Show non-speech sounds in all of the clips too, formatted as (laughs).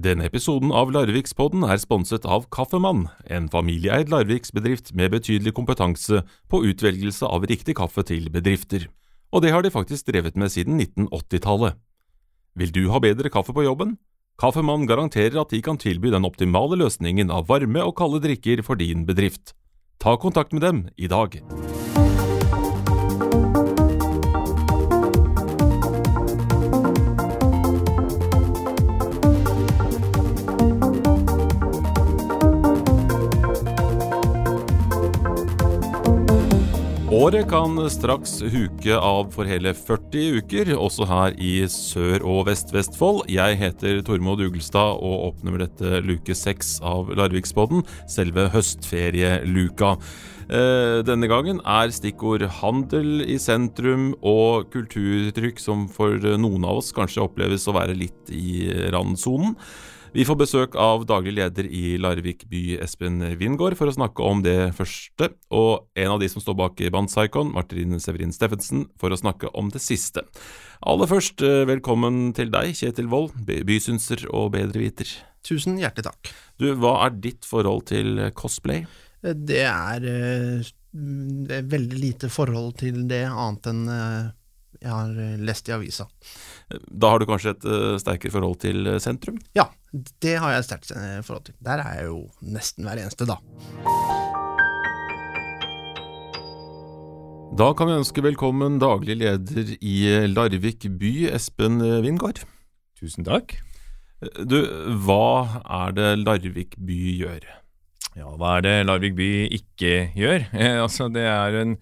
Denne episoden av Larvikspodden er sponset av Kaffemann, en familieeid Larviksbedrift med betydelig kompetanse på utvelgelse av riktig kaffe til bedrifter. Og det har de faktisk drevet med siden 1980-tallet. Vil du ha bedre kaffe på jobben? Kaffemann garanterer at de kan tilby den optimale løsningen av varme og kalde drikker for din bedrift. Ta kontakt med dem i dag. Året kan straks huke av for hele 40 uker, også her i Sør- og Vest-Vestfold. Jeg heter Tormod Ugelstad og åpner med dette luke seks av Larvikspodden, selve høstferieluka. Eh, denne gangen er stikkord handel i sentrum og kulturtrykk som for noen av oss kanskje oppleves å være litt i randsonen. Vi får besøk av daglig leder i Larvik by, Espen Wingård, for å snakke om det første, og en av de som står bak Bandpsychon, Martin Severin Steffensen, for å snakke om det siste. Aller først, eh, velkommen til deg, Kjetil Wold, bysynser og bedreviter. Tusen hjertelig takk. Du, hva er ditt forhold til cosplay? Det er, eh, det er veldig lite forhold til det, annet enn eh, jeg har lest i avisa. Da har du kanskje et sterkere forhold til sentrum? Ja, det har jeg et sterkt forhold til. Der er jeg jo nesten hver eneste da. Da kan vi ønske velkommen daglig leder i Larvik by, Espen Wingard. Tusen takk. Du, hva er det Larvik by gjør? Ja, hva er det Larvik by ikke gjør? (laughs) Eh, altså, det er en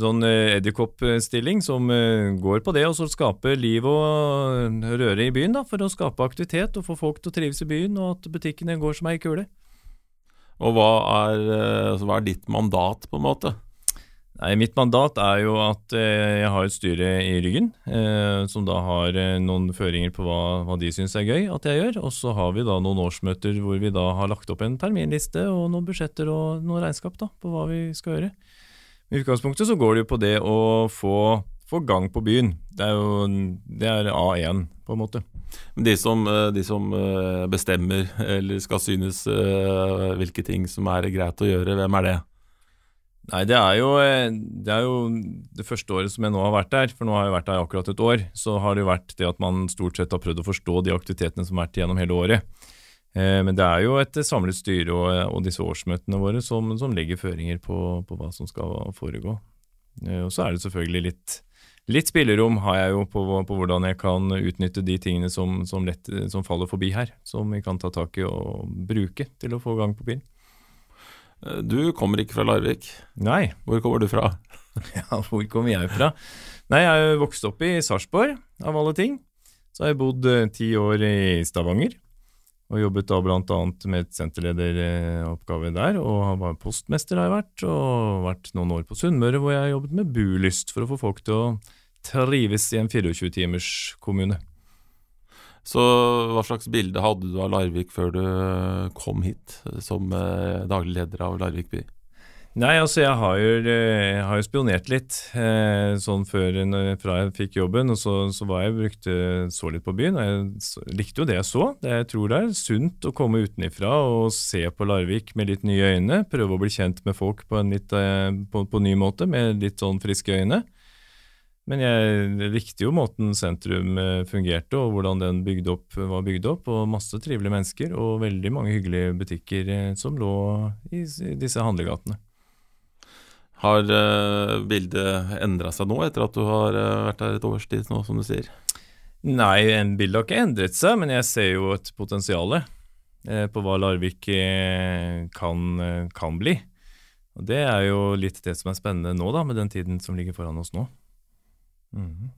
sånn eh, edderkoppstilling som eh, går på det å skape liv og røre i byen, da, for å skape aktivitet og få folk til å trives i byen, og at butikkene går som ei kule. Og hva er, altså, hva er ditt mandat, på en måte? Nei, Mitt mandat er jo at eh, jeg har et styre i ryggen, eh, som da har eh, noen føringer på hva, hva de syns er gøy at jeg gjør. Og så har vi da noen årsmøter hvor vi da har lagt opp en terminliste og noen budsjetter og noen regnskap da, på hva vi skal gjøre. I utgangspunktet så går det jo på det å få, få gang på byen. Det er jo det er A1, på en måte. De som, de som bestemmer eller skal synes hvilke ting som er greit å gjøre, hvem er det? Nei, det er, jo, eh, det er, jo, det første året som jeg nå har vært der, for nå har jeg vært der akkurat et år, så har det jo vært det at man stort sett har prøvd å forstå de aktivitetene som har vært gjennom hele året. Eh, men det er jo et samlet styre og, og disse årsmøtene våre som, som legger føringer på, på, hva som skal foregå. Eh, og så er det selvfølgelig litt, litt spillerom har jeg jo på, på, hvordan jeg kan utnytte de tingene som, som, lett, som faller forbi her, som vi kan ta tak i og bruke til å få gang på bilen. Du kommer ikke fra Larvik. Nei. Hvor kommer du fra? (laughs) ja, hvor kommer jeg fra? Nei, jeg er vokst opp i Sarpsborg, av alle ting. Så har jeg bodd eh, ti år i Stavanger, og jobbet da bl.a. med et senterlederoppgave der. Og var postmester har jeg vært, og vært noen år på Sunnmøre hvor jeg har jobbet med bulyst for å få folk til å trives i en 24-timers kommune. Så hva slags bilde hadde du av Larvik før du kom hit som eh, daglig leder av Larvik by? Nei, altså jeg har jo, eh, jeg har jo spionert litt eh, sånn før fra jeg fikk jobben. og Så, så var jeg brukte så litt på byen. og Jeg likte jo det jeg så. Det, jeg tror det er sunt å komme utenifra og se på Larvik med litt nye øyne. Prøve å bli kjent med folk på en litt, på, på ny måte, med litt sånn friske øyne. Men jeg likte jo måten sentrum eh, fungerte, og hvordan den bygde opp, var bygd opp. Og masse trivelige mennesker, og veldig mange hyggelige butikker eh, som lå i, disse handlegatene. Har uh, bildet endra seg nå, etter at du har uh, vært her et års tid nå, som du sier? Nei, en bilde har ikke endret seg, men jeg ser jo et potensial uh, på hva Larvik kan, kan bli. Og Det er jo litt det som er spennende nå, da, med den tiden som ligger foran oss nå. Mm.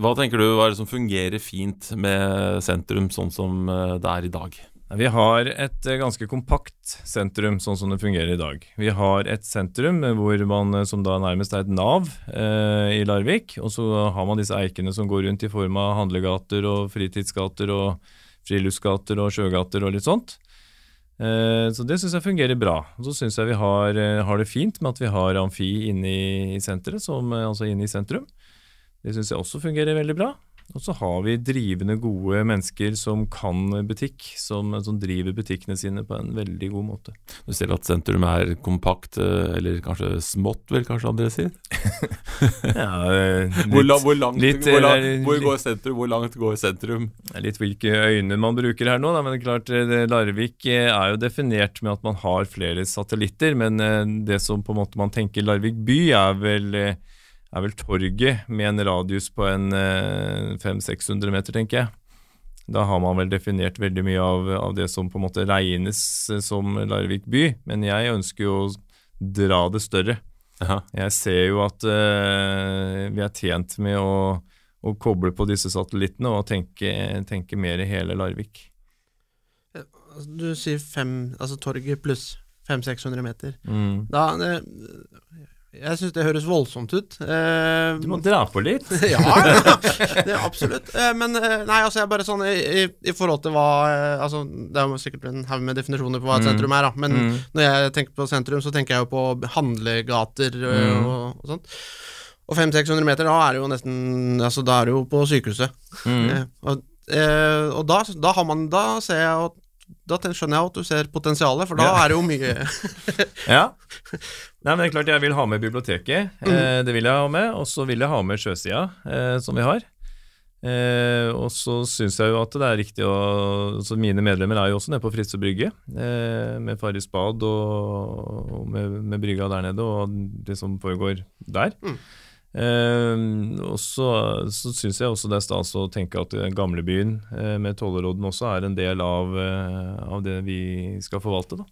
Hva tenker du hva er det som fungerer fint med sentrum sånn som eh, det er i dag? Vi har et eh, ganske kompakt sentrum sånn som det fungerer i dag. Vi har et sentrum hvor man, eh, som da nærmest er et nav eh, i Larvik. Og så har man disse eikene som går rundt i form av handlegater og fritidsgater og friluftsgater og sjøgater og litt sånt. Eh, så det syns jeg fungerer bra. Og så syns jeg vi har, har, det fint med at vi har amfi inne i, i senteret, som, altså inne i sentrum. Det syns jeg også fungerer veldig bra. Og så har vi drivende, gode mennesker som kan butikk, som, som, driver butikkene sine på en veldig god måte. Du ser at sentrum er kompakt, eh, eller kanskje smått, vel kanskje andre sier? (laughs) ja, (laughs) litt, hvor, la, hvor, langt, litt, hvor, lang, hvor, går sentrum? Hvor langt går sentrum? Litt hvilke øyne man bruker her nå, da, men klart Larvik er jo definert med at man har flere satellitter. Men det som på en måte man tenker Larvik by, er vel er vel torget med en radius på en 500-600 eh, meter, tenker jeg. Da har man vel definert veldig mye av, av, det som på en måte regnes som Larvik by, men jeg ønsker jo å dra det større. Aha. Jeg ser jo at uh, vi er tjent med å, å, koble på disse satellittene og tenke, tenke mer i hele Larvik. Altså, du sier fem, altså torget pluss 500-600 meter. Mm. Da, jeg syns det høres voldsomt ut. Eh, du må dra på litt. (laughs) ja, ja, det, absolutt. Eh, men eh, nei, altså jeg bare sånn i, i, i forhold til hva eh, altså, Det er jo sikkert en haug med definisjoner på hva et mm. sentrum er, da. Men mm. når jeg tenker på sentrum, så tenker jeg jo på handlegater eh, mm. og, og, sånt. Og 500-600 meter, da er det jo nesten Altså, da er det jo på sykehuset. Mm. Eh, og, og da, da, har man Da ser jeg at da skjønner jeg at du ser potensialet, for da ja. er det jo mye (laughs) Ja. Nei, men det er klart jeg vil ha med biblioteket. Mm. Eh, det vil jeg ha med. Og så vil jeg ha med sjøsida, eh, som vi har. Eh, og så syns jeg jo at det er riktig å så Mine medlemmer er jo også nede på Fritze brygge, eh, med Farris bad og, og med, med, brygga der nede, og det som foregår der. Mm. Eh, og så, så syns jeg også det er stas å tenke at gamlebyen eh, med Tollerodden også er en del av, eh, av, det vi skal forvalte. da.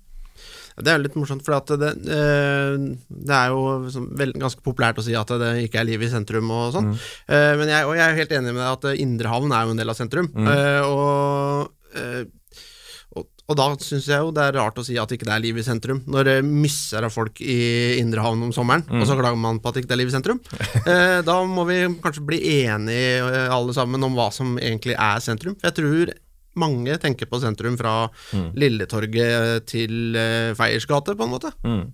Det er litt morsomt, for det, eh, det, er jo liksom, ganske populært å si at det ikke er liv i sentrum og sånn. Mm. Eh, men jeg, og jeg er helt enig med deg at Indre Havn er jo en del av sentrum. Mm. Eh, og og da syns jeg jo det er rart å si at ikke det er liv i sentrum, når det misser av folk i Indre Havn om sommeren, mm. og så klager man på at ikke det er liv i sentrum. eh, da må vi kanskje bli enige eh, alle sammen om hva som egentlig er sentrum. For jeg tror mange tenker på sentrum fra mm. Lilletorget til eh, Feiers gate, på en måte. Mm.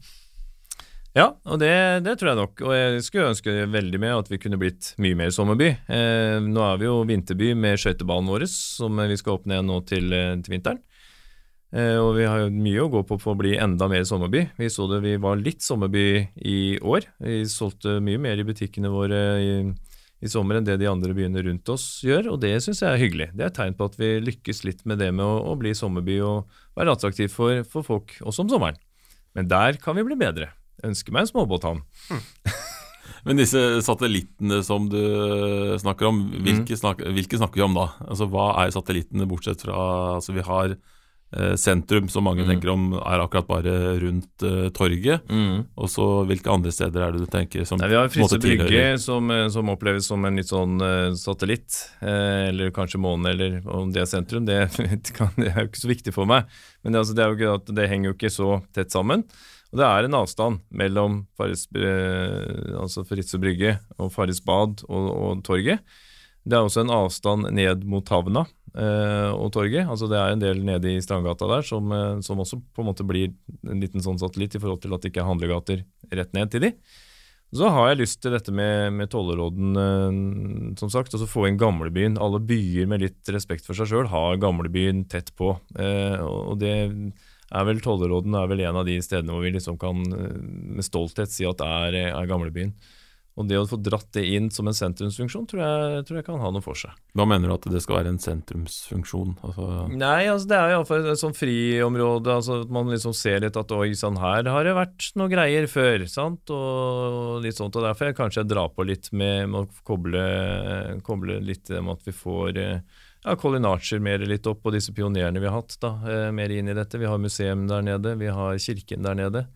Ja, og det, det, tror jeg nok. Og jeg skulle ønske veldig med at vi kunne blitt mye mer sommerby. Eh, nå er vi jo vinterby med skøytebanen vår, som vi skal åpne igjen nå til, eh, til vinteren. Eh, og vi har jo mye å gå på for å bli enda mer sommerby. Vi så det, vi var litt sommerby i år. Vi solgte mye mer i butikkene våre i, i sommer enn det de andre byene rundt oss gjør, og det syns jeg er hyggelig. Det er et tegn på at vi lykkes litt med det med å, å bli sommerby og være attraktiv for, for, folk også om sommeren. Men der kan vi bli bedre. Jeg ønsker meg en småbåthavn. Mm. (laughs) Men disse satellittene som du snakker om, hvilke, mm. snak, hvilke snakker vi om da? Altså Hva er satellittene, bortsett fra altså Vi har sentrum, som mange mm. tenker om er akkurat bare rundt uh, torget. Mm. Og så hvilke andre steder er det du tenker som Nei, Vi har Frise Brygge, som, eh, som, oppleves som en litt sånn uh, satellitt. Uh, eller kanskje måne, eller om det er sentrum. Det, (laughs) kan, det, er jo ikke så viktig for meg. Men det, altså, det, at, det, henger jo ikke så tett sammen. Og det er en avstand mellom Faris, altså Fritze Brygge og Farris bad og, og torget. Det er også en avstand ned mot havna eh, og torget. Altså Det er en del nede i Strandgata der som, eh, som, også på en måte blir en liten sånn satellitt i forhold til at det ikke er handlegater rett ned til de. Så har jeg lyst til dette med, med Tollerodden, eh, som sagt. Altså få inn gamlebyen. Alle byer med litt respekt for seg sjøl har gamlebyen tett på. Eh, og det er vel Tollerodden er vel en av de stedene hvor vi liksom kan eh, med stolthet si at det er, er gamlebyen. Og det å få dratt det inn som en sentrumsfunksjon, tror jeg, tror jeg, kan ha noe for seg. Hva mener du at det skal være en sentrumsfunksjon? Altså Nei, altså det er iallfall et sånn friområde. Altså at man liksom ser litt at oi sann, her har det vært noe greier før. sant? Og litt sånt, og derfor jeg kanskje jeg drar på litt med, med å koble, koble, litt med at vi får ja, Colin Archer mer litt opp, og disse pionerene vi har hatt, da, eh, mer inn i dette. Vi har museum der nede, vi har kirken der nede.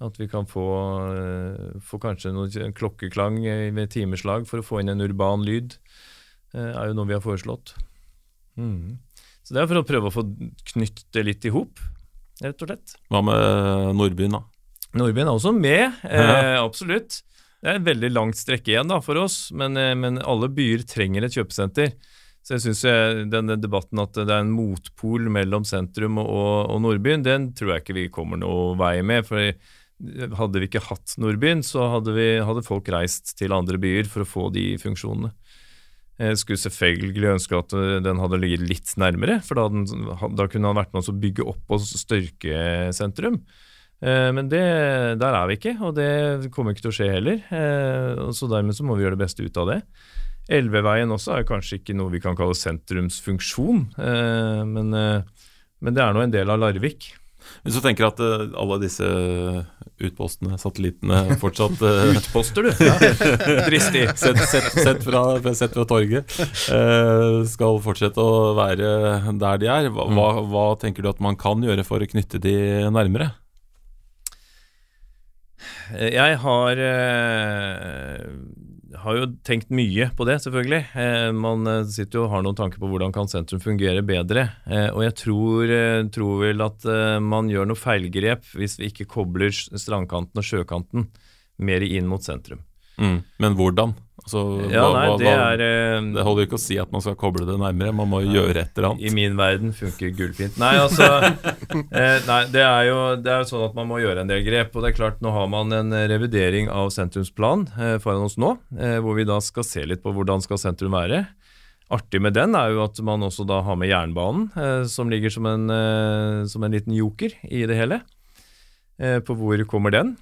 At vi kan få, eh, få kanskje noe klokkeklang ved timeslag for å få inn en urban lyd, eh, er jo noe vi har foreslått. Mm. Så det er for å prøve å få knytte det litt i hop, rett og slett. Hva med Nordbyen, da? Nordbyen er også med, (laughs) eh, absolutt. Det er et veldig langt strekke igjen da, for oss, men, eh, men alle byer trenger et kjøpesenter. Så jeg syns denne debatten at det er en motpol mellom sentrum og, og Nordbyen, den tror jeg ikke vi kommer noe vei med. for hadde vi ikke hatt Nordbyen, så hadde, vi, hadde, folk reist til andre byer for å få de funksjonene. Jeg skulle selvfølgelig ønske at den hadde ligget litt nærmere, for da, den, da kunne han vært med oss å bygge opp og styrke sentrum. Men det, der er vi ikke, og det kommer ikke til å skje heller. Så dermed så må vi gjøre det beste ut av det. Elveveien også er kanskje ikke noe vi kan kalle sentrumsfunksjon, men, men det er nå en del av Larvik. Hvis du tenker at uh, alle disse utpostene, satellittene, fortsatt uh, (laughs) Utposter, du? Ja. (laughs) Dristig. sett, sett, sett, fra, sett, fra, torget. Uh, skal fortsette å være der de er. Hva, hva, hva, tenker du at man kan gjøre for å knytte de nærmere? Jeg har har jo tenkt mye på det, selvfølgelig. Eh, man eh, sitter jo og har noen tanker på hvordan kan sentrum fungere bedre. Eh, og jeg tror, eh, tror, vel at eh, man gjør noe feilgrep hvis vi ikke kobler strandkanten og sjøkanten mer inn mot sentrum. Mm. Men hvordan? Altså, ja, hva, nei, det, er, uh, det holder ikke å si at man skal koble det nærmere, man må nei, gjøre et eller annet. I min verden funker gullfint. Nei, altså (laughs) eh, Nei, det er, jo, det er jo sånn at man må gjøre en del grep. Og det er klart, nå har man en revidering av sentrumsplan eh, foran oss nå, eh, hvor vi da skal se litt på hvordan skal sentrum være. Artig med den er jo at man også da har med jernbanen, eh, som ligger som en, eh, som en liten joker i det hele. på hvor kommer den?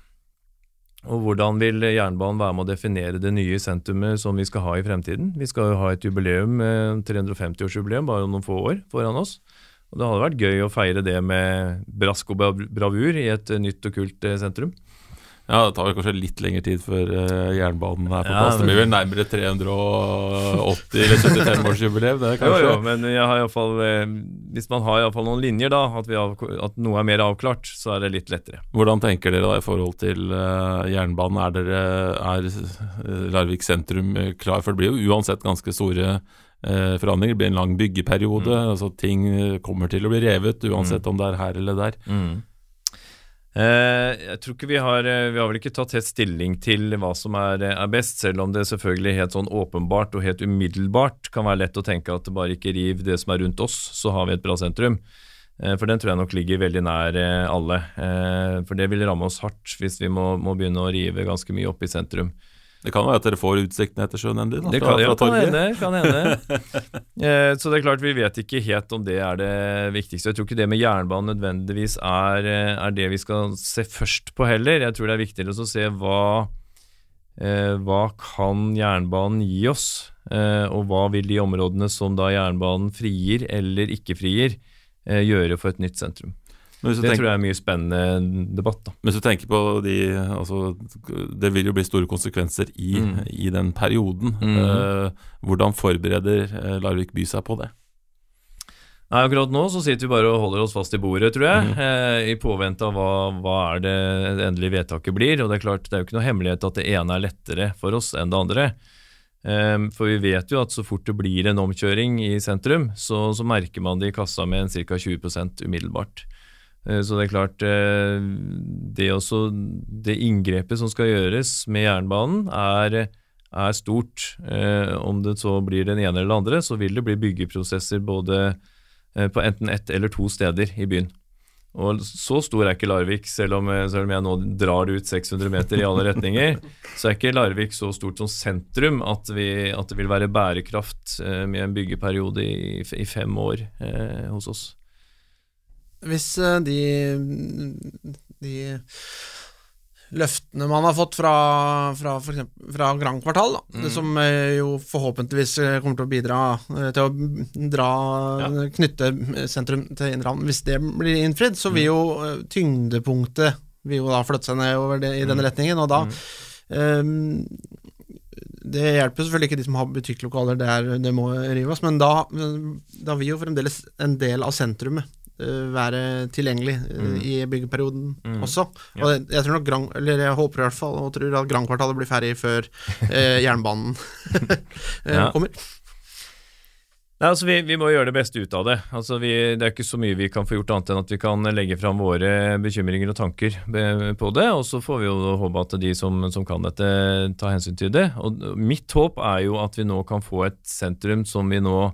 Og hvordan vil jernbanen være med å definere det nye sentrumet som vi skal ha i fremtiden? Vi skal jo ha et jubileum, 350-årsjubileum, bare om noen få år foran oss. Og Det hadde vært gøy å feire det med brask og bravur i et nytt og kult eh, sentrum. Ja, Det tar kanskje litt lengre tid før uh, jernbanen er på plass. Ja, men... Det blir vel nærmere 380- eller 75-årsjubileum. (laughs) Jo, jo, men jeg har i fall, eh, hvis man har i fall noen linjer, da, at, har, at, noe er mer avklart, så er det litt lettere. Hvordan tenker dere da i forhold til uh, jernbanen? Er, dere, er Larvik sentrum klar? For det blir jo uansett ganske store uh, forandringer. Det blir en lang byggeperiode. Mm. altså Ting kommer til å bli revet, uansett mm. om det er her eller der. Mm. Eh, jeg tror ikke Vi har eh, Vi har vel ikke tatt helt stilling til hva som er, er, best, selv om det selvfølgelig helt sånn åpenbart og helt umiddelbart kan være lett å tenke at bare ikke riv det som er rundt oss, så har vi et bra sentrum. Eh, for den tror jeg nok ligger veldig nær alle. For det vil ramme oss hardt hvis vi må, må begynne å rive ganske mye opp i sentrum. Det kan være at dere får utsikten etter sjøen endelig? Da, det kan, fra, fra kan hende. Kan hende. (laughs) eh, så det er klart, vi vet ikke helt om det er det viktigste. Jeg tror ikke det med jernbanen nødvendigvis er, eh, er det vi skal se først på heller. Jeg tror det er viktigere å se hva, eh, hva kan jernbanen gi oss, eh, og hva vil de områdene som da jernbanen frier eller ikke frier, eh, gjøre for et nytt sentrum det tenker, tror jeg er mye spennende debatt. Da. Hvis du tenker på de altså, Det vil jo bli store konsekvenser i, mm. i den perioden. Mm. Eh, hvordan forbereder eh, Larvik by seg på det? Nei, Akkurat nå så sitter vi bare og holder oss fast i bordet, tror jeg. Mm. Eh, I påvente av hva, hva er det endelige vedtaket blir. Og Det er klart, det er jo ikke noe hemmelighet at det ene er lettere for oss enn det andre. Eh, for vi vet jo at så fort det blir en omkjøring i sentrum, så, så merker man det i kassa med en ca. 20% umiddelbart. Eh, så det er klart eh, Det, også, det inngrepet som skal gjøres med jernbanen, er, er stort. Eh, om det så blir den ene eller den andre, så vil det bli byggeprosesser både på enten ett eller to steder i byen. Og Så stor er ikke Larvik, selv om, selv om, jeg nå drar det ut 600 meter i alle retninger. Så er ikke Larvik så stort som sentrum at, vi, at det vil være bærekraft med en byggeperiode i, i fem år eh, hos oss. Hvis eh, de, de løftene man har fått fra, fra, for eksempel, fra Grand Kvartal, da, mm. som eh, jo forhåpentligvis eh, kommer til å bidra til å dra, ja. knytte sentrum til Indre Havn. Hvis det blir innfridd, så vil mm. jo tyngdepunktet vil jo da flytte seg nedover det, i den mm. retningen, og da um, det hjelper selvfølgelig ikke de som har butikklokaler der det må rives, men da, da vil jo fremdeles en del av sentrumet være tilgjengelig eh, mm. i byggeperioden mm. også. Og ja. jeg tror nok Gran, eller jeg håper i hvert fall og tror at Grandkvartalet blir ferdig før eh, (laughs) jernbanen (laughs) ja. kommer. Nei, altså vi, vi, må gjøre det beste ut av det. Altså vi, det er ikke så mye vi kan få gjort annet enn at vi kan legge fram våre bekymringer og tanker på det. Og så får vi jo håpe at de som, som, kan dette, tar hensyn til det. Og mitt håp er jo at vi nå kan få et sentrum som vi nå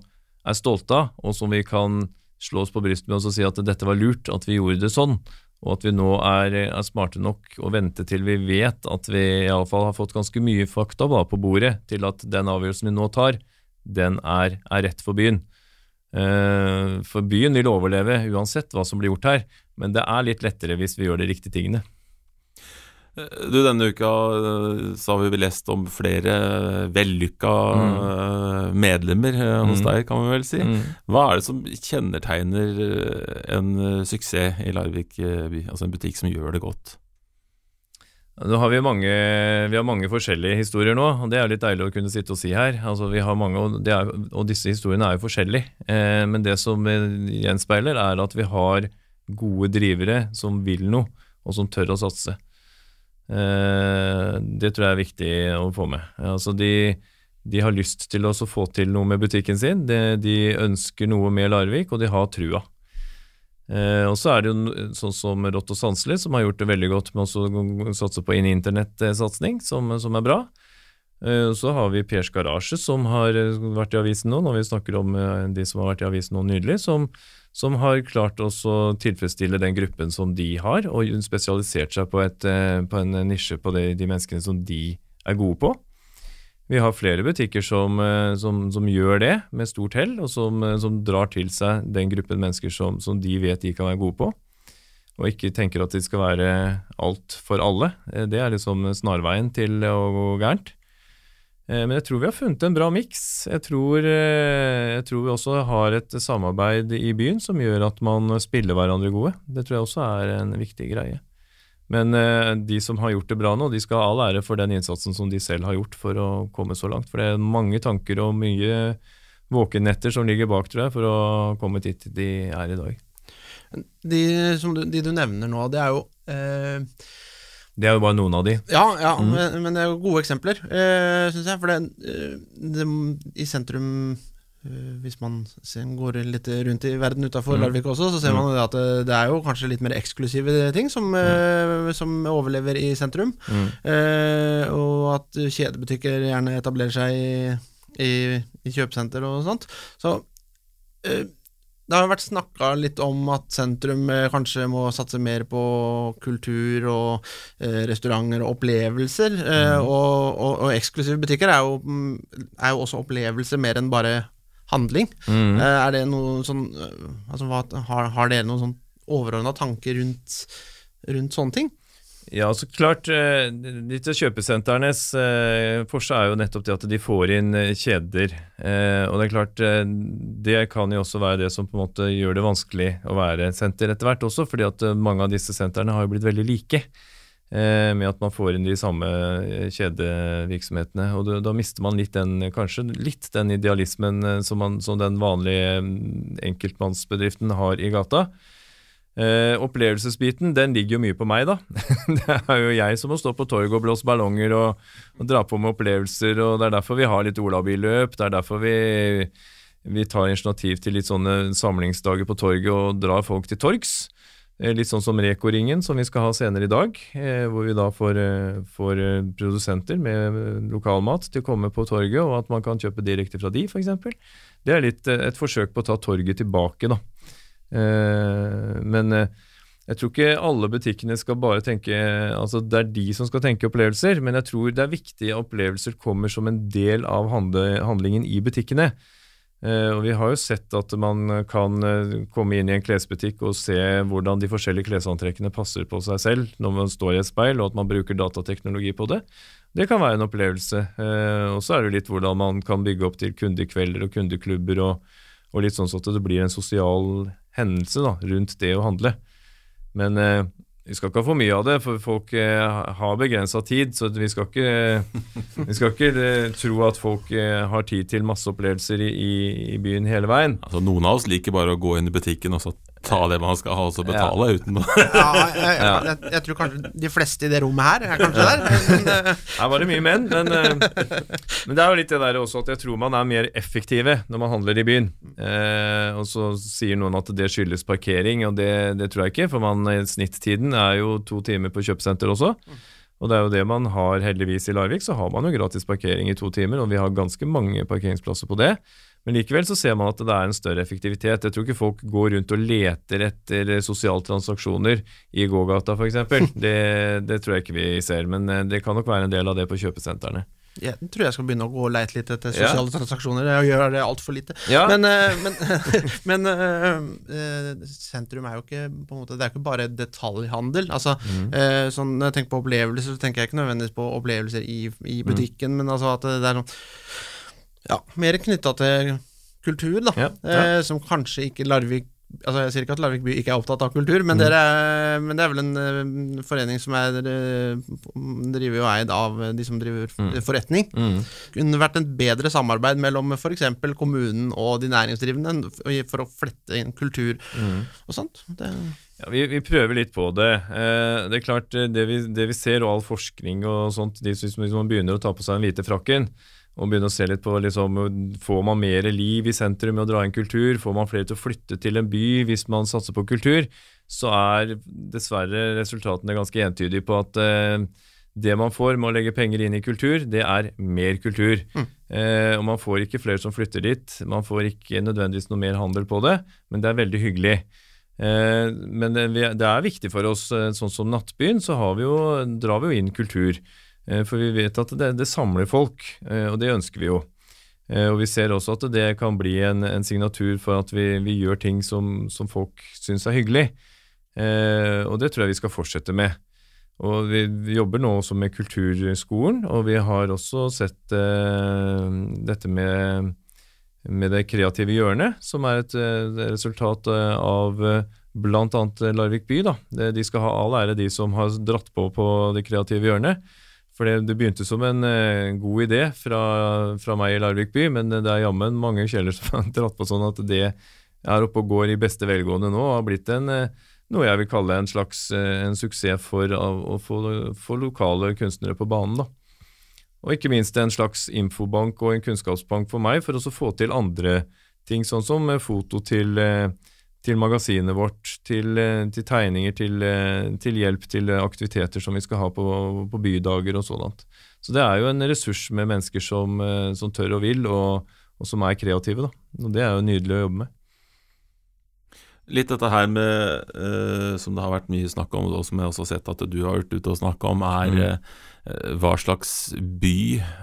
er stolte av, og som vi kan slå oss på brystet med oss og si at dette var lurt, at vi gjorde det sånn, og at vi nå er, er smarte nok å vente til vi vet at vi iallfall har fått ganske mye fakta på bordet til at den avgjørelsen vi nå tar, den er, er rett for byen. Eh, for byen vil overleve uansett hva som blir gjort her, men det er litt lettere hvis vi gjør de riktige tingene. Eh, du, Denne uka eh, så har vi lest om flere vellykka mm. medlemmer hos mm. deg, kan vi vel si. Mm. Hva er det som kjennetegner en suksess i Larvik by? Altså en butikk som gjør det godt? Nå har vi, mange, vi har mange forskjellige historier nå, og det er litt deilig å kunne sitte og si her. Altså, vi har mange, og, er, og disse historiene er jo forskjellige. Eh, men det som gjenspeiler, er at vi har gode drivere som vil noe, og som tør å satse. Eh, det tror jeg er viktig å få med. Altså, de, de har lyst til å få til noe med butikken sin. De, de ønsker noe med Larvik, og de har trua. Eh, og så er det jo sånn som Rått og sanselig, som har gjort det veldig godt med å satse på inn internettsatsing, som, som er bra. Eh, så har vi Pers Garasje, som har eh, vært i avisen nå, når vi snakker om eh, de som har vært i avisen nå nydelig, som, som har klart å tilfredsstille den gruppen som de har, og spesialisert seg på, et, eh, på en nisje på de, de menneskene som de er gode på. Vi har flere butikker som, eh, som, som gjør det med stort hell, og som, eh, som, drar til seg den gruppen mennesker som, de vet de kan være gode på, og ikke tenker at de skal være alt for alle. Eh, det er liksom snarveien til å gå gærent. Men jeg tror vi har funnet en bra miks. Jeg, jeg, tror vi også har et samarbeid i byen som gjør at man spiller hverandre gode. Det tror jeg også er en viktig greie. Men eh, de som har gjort det bra nå, de skal ha all ære for den innsatsen som de selv har gjort for å komme så langt. For det er mange tanker og mye våkenetter som ligger bak, tror jeg, for å komme dit de er i dag. De, du, de du nevner nå, det er jo eh, Det er jo bare noen av de. Ja, ja mm. men, men, det er jo gode eksempler, uh, syns jeg. For det, eh, det, i sentrum Eh, hvis man går litt rundt i verden utafor mm. Larvik også, så ser mm. man at det er jo kanskje litt mer eksklusive ting som, mm. som overlever i sentrum. Mm. Eh, og at kjedebutikker gjerne etablerer seg i, i, i kjøpesenter og sånt. Så eh, det har jo vært snakka litt om at sentrum eh, kanskje må satse mer på kultur og eh, restauranter og opplevelser. Eh, mm. og, og, og, eksklusive butikker er jo, er jo også opplevelser mer enn bare handling. Mm. Eh, er det noe sånn eh, altså, hva, har, har, dere noen sånn overordna tanker rundt, rundt, sånne ting? Ja, så klart. Eh, Litt av kjøpesentrenes forse er jo nettopp det at de får inn kjeder. Og det er klart, det kan jo også være det som på en måte gjør det vanskelig å være senter etter hvert også, fordi at mange av disse sentrene har jo blitt veldig like. Eh, med at man får inn de samme eh, kjedevirksomhetene. og Da, mister man litt den, kanskje litt den idealismen eh, som, man, som den vanlige mm, enkeltmannsbedriften har i gata. Eh, opplevelsesbiten den ligger jo mye på meg, da. (laughs) det er jo jeg som må stå på torget og blåse ballonger og, og, dra på med opplevelser. og Det er derfor vi har litt olabilløp. Det er derfor vi, vi tar initiativ til litt sånne samlingsdager på torget og drar folk til torgs. Eh, litt sånn som Reko-ringen, som vi skal ha senere i dag. Eh, hvor vi da får, eh, får produsenter med lokalmat til å komme på torget, og at man kan kjøpe direkte fra de, f.eks. Det er litt et forsøk på å ta torget tilbake, da. Men jeg tror ikke alle butikkene skal bare tenke Altså, det er de som skal tenke opplevelser, men jeg tror det er viktig at opplevelser kommer som en del av handlingen i butikkene. Eh, og Vi har jo sett at man kan eh, komme inn i en klesbutikk og se hvordan de forskjellige klesantrekkene passer på seg selv når man står i et speil, og at man bruker datateknologi på det. Det kan være en opplevelse. Eh, og så er det litt hvordan man kan bygge opp til kundekvelder og kundeklubber, og, og litt sånn at det blir en sosial hendelse da, rundt det å handle. Men vi skal ikke ha for mye av det, for folk eh, har begrensa tid. Så vi skal ikke, vi skal ikke eh, tro at folk eh, har tid til masse opplevelser i, i, byen hele veien. Altså Noen av oss liker bare å gå inn i butikken og så ta det man skal ha, og så betale ja. uten noe. ja, (laughs) jeg, jeg, jeg, tror kanskje de fleste i det rommet her er kanskje der. Her var det mye menn, men, men, det er jo litt det der også at jeg tror man er mer effektive når man handler i byen. Eh, og så sier noen at det skyldes parkering, og det, det tror jeg ikke, for man, snitttiden er jo to timer på kjøpesenter også. Og det er jo det man har heldigvis i Larvik, så har man jo gratis parkering i to timer, og vi har ganske mange parkeringsplasser på det. Men likevel så ser man at det er en større effektivitet. Jeg tror ikke folk går rundt og leter etter sosiale transaksjoner i gågata f.eks. (laughs) Det, det tror jeg ikke vi ser, men eh, det kan nok være en del av det på kjøpesentrene. Jeg tror jeg skal begynne å gå og leite litt etter Ja. sosiale transaksjoner. Jeg gjør det altfor lite. Ja. Men, eh, men, (laughs) men eh, eh, sentrum er jo ikke måte Det er ikke bare detaljhandel. Altså, Mm. sånn, Når jeg tenker på opplevelser, så tenker jeg ikke nødvendigvis på opplevelser i, i Mm. butikken, men altså at det er noe Ja, mer knytta til kultur, da. Ja, ja. Eh, som kanskje ikke Larvik Altså Jeg sier ikke at Larvik by ikke er opptatt av kultur, Mm. men, dere er, men det er vel en eh, forening som er eh, driver og eid av de som driver Mm. forretning Mm. kunne vært et bedre samarbeid mellom f.eks. kommunen og de næringsdrivende for å flette inn kultur Mm. og sånt. Det, Ja, vi, vi prøver litt på det. Eh, det er klart, eh, det vi, det vi ser, og all forskning og sånt, de, hvis man begynner å ta på seg den hvite frakken, og begynner å se litt på liksom, Får man mer liv i sentrum med å dra inn kultur? Får man flere til å flytte til en by hvis man satser på kultur? Så er dessverre resultatene ganske entydige på at eh, det man får med å legge penger inn i kultur, det er mer kultur. Eh, og man får ikke flere som flytter dit. Man får ikke nødvendigvis noe mer handel på det, men det er veldig hyggelig. Eh, men det, det er viktig for oss, eh, sånn som Nattbyen, så har vi jo, drar vi jo inn kultur. Eh, for vi vet at det, det samler folk, eh, og det ønsker vi jo. Eh, og vi ser også at det kan bli en, en signatur for at vi, vi gjør ting som, som folk syns er hyggelig. Og det tror jeg vi skal fortsette med. Og vi, vi jobber nå også med Kulturskolen, og vi har også sett uh, dette med, med det kreative hjørnet, som er et et resultat av bl.a. Larvik by. Da. De skal ha all ære, de som har dratt på på det kreative hjørnet. For det, det begynte som en eh, god idé fra, fra meg i Larvik by, men det er jammen mange kjeller som (laughs) har dratt på sånn at det er oppe og går i beste velgående nå, og har blitt en, eh, noe jeg vil kalle en slags eh, en suksess for av- å få, for lokale kunstnere på banen. da. Og ikke minst en slags infobank og en kunnskapsbank for meg, for å få til andre ting, sånn som eh, foto til, eh, til magasinet vårt, til, eh, til tegninger, til, eh, til hjelp til eh, aktiviteter som vi skal ha på, på bydager og sånt. Så det er jo en ressurs med mennesker som, som tør og vil, og, og som er kreative. Da. Og det er jo nydelig å jobbe med. Litt dette her med, uh, som det har vært mye snakk om, og som jeg også har sett at du har vært ute og snakka om, er Mm. uh, hva slags by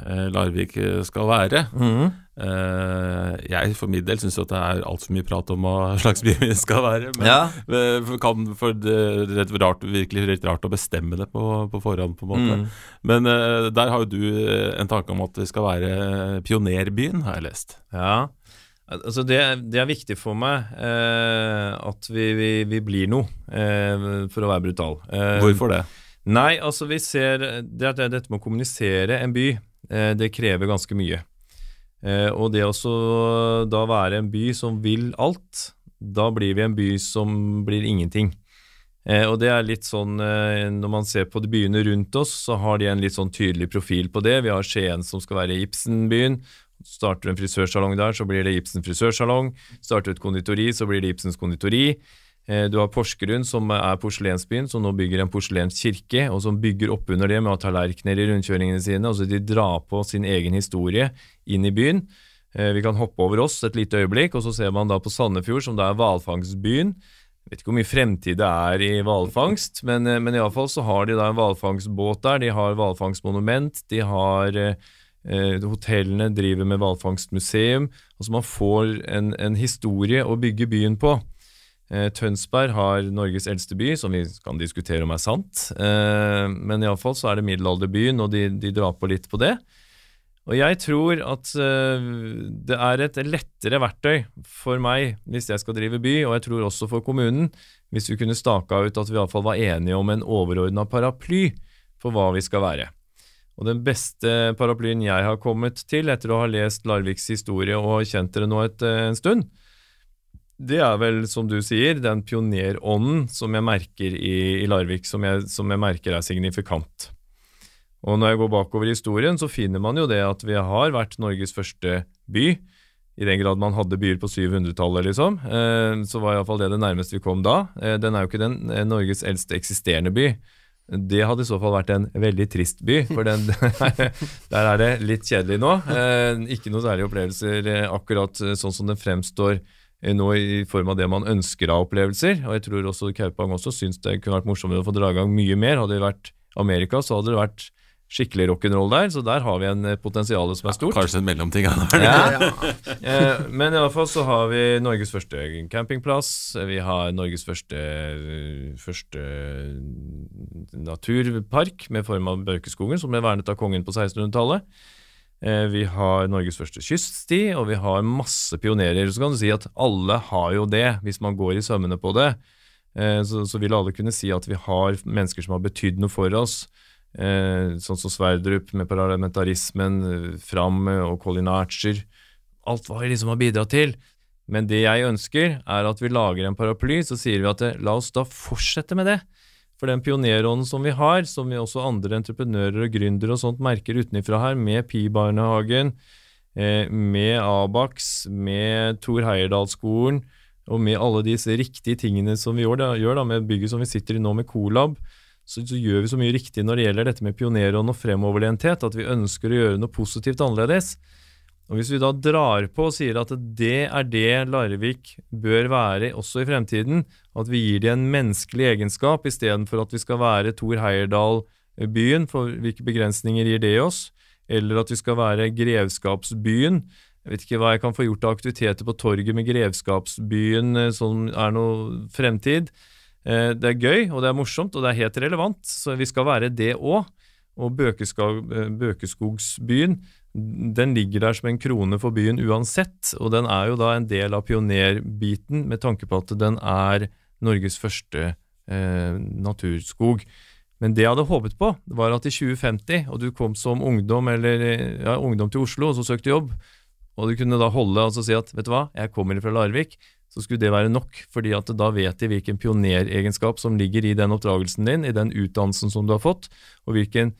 uh, Larvik skal være. Eh, jeg for min del syns det er altfor mye prat om hva (laughs) slags by vi skal være. Men Ja. eh, kan, for det er rart, virkelig litt rart å bestemme det på, på forhånd, på en måte. Mm. Men eh, der har jo du eh, en tanke om at vi skal være pionerbyen, har jeg lest. Ja, altså det, det er viktig for meg eh, at vi, vi, vi blir noe, eh, for å være brutal. Eh, Hvorfor det? Nei, altså vi ser det det- Dette med å kommunisere en by, eh, det krever ganske mye. Eh, og det å da være en by som vil alt, da blir vi en by som blir ingenting. Eh, og det er litt sånn eh, Når man ser på de byene rundt oss, så har de en litt sånn tydelig profil på det. Vi har Skien som skal være Ibsen-byen. Starter en frisørsalong der, så blir det Ibsen frisørsalong. Starter et konditori, så blir det Ibsens konditori. Eh, Du har Porsgrunn, som er porselensbyen, som nå bygger en porselenskirke, og som bygger opp under det med å ha tallerkener i rundkjøringene sine. Altså de drar på sin egen historie inn i byen. Eh, Vi kan hoppe over oss et lite øyeblikk, og så ser man da på Sandefjord, som da er hvalfangstbyen. Vet ikke hvor mye fremtid det er i hvalfangst, men, eh, men iallfall så har de da en hvalfangstbåt der. De har hvalfangstmonument, de har eh, Hotellene driver med hvalfangstmuseum. Altså man får en, en historie å bygge byen på. Eh, Tønsberg har Norges eldste by, som vi kan diskutere om er sant. Eh, men iallfall så er det middelalderbyen, og de, de drar på litt på det. Og jeg tror at eh, det er et lettere verktøy for meg hvis jeg skal drive by, og jeg tror også for kommunen, hvis vi kunne staka ut at vi iallfall var enige om en overordna paraply for hva vi skal være. Og den beste paraplyen jeg har kommet til etter å ha lest Larviks historie og kjent dere nå et, en stund, det er vel, som du sier, den pionerånden som jeg merker i, i Larvik, som jeg, som jeg merker er signifikant. Og når jeg går bakover i historien, så finner man jo det at vi har vært Norges første by. I den grad man hadde byer på 700-tallet, liksom. Eh, så var iallfall det det nærmeste vi kom da. Eh, den er jo ikke den eh, Norges eldste eksisterende by. Det hadde i så fall vært en veldig trist by, for den, (laughs) der er det litt kjedelig nå. Ikke noe særlige opplevelser akkurat sånn som den fremstår nå i form av det man ønsker av opplevelser. Og jeg tror også Kaupang også syns det kunne vært morsommere å få dra i gang mye mer. Hadde det vært Amerika, så hadde det vært skikkelig rock'n'roll der, så der har vi en eh, potensial som er stort. Kanskje en mellomting. Ja. Ja. (laughs) (laughs) Eh, men iallfall så har vi Norges første campingplass. Vi har Norges første, første naturpark med form av Børkeskogen, som ble vernet av kongen på 1600-tallet. Eh, vi har Norges første kyststi, og vi har masse pionerer. Så kan du si at alle har jo det, hvis man går i sømmene på det. Eh, så, vil alle kunne si at vi har mennesker som har betydd noe for oss. Eh, sånn som Sverdrup med parlamentarismen, Fram og Colin Archer. Alt hva vi liksom har bidratt til. Men det jeg ønsker, er at vi lager en paraply, så sier vi at la oss da fortsette med det. For den pionerånden som vi har, som vi også andre entreprenører og gründere og sånt merker utenfra her, med Pi-barnehagen, eh, med Abax, med Thor Heyerdahl-skolen, og med alle disse riktige tingene som vi gjør, gjør da, med bygget som vi sitter i nå med Colab, så, så, gjør vi så mye riktig når det gjelder dette med pionerånd og fremoverlenthet, at vi ønsker å gjøre noe positivt annerledes. Og Hvis vi da drar på og sier at det er det Larvik bør være også i fremtiden, at vi gir de en menneskelig egenskap istedenfor at vi skal være Thor Heyerdahl-byen, for hvilke begrensninger gir det oss? Eller at vi skal være grevskapsbyen. Jeg vet ikke hva jeg kan få gjort av aktiviteter på torget med grevskapsbyen eh, som er noe fremtid. Eh, det er gøy, og det er morsomt, og det er helt relevant, så vi skal være det òg. Og eh, Bøkeskogsbyen den ligger der som en krone for byen uansett, og den er jo da en del av pionerbiten med tanke på at den er Norges første eh, naturskog. Men det jeg hadde håpet på, var at i 2050, og du kom som ungdom eller ja, ungdom til Oslo og så søkte jobb, og du kunne da holde og si at vet du hva, jeg kommer fra Larvik, så skulle det være nok, fordi at da vet de hvilken pioneregenskap som ligger i den oppdragelsen din, i den utdannelsen som du har fått, og hvilken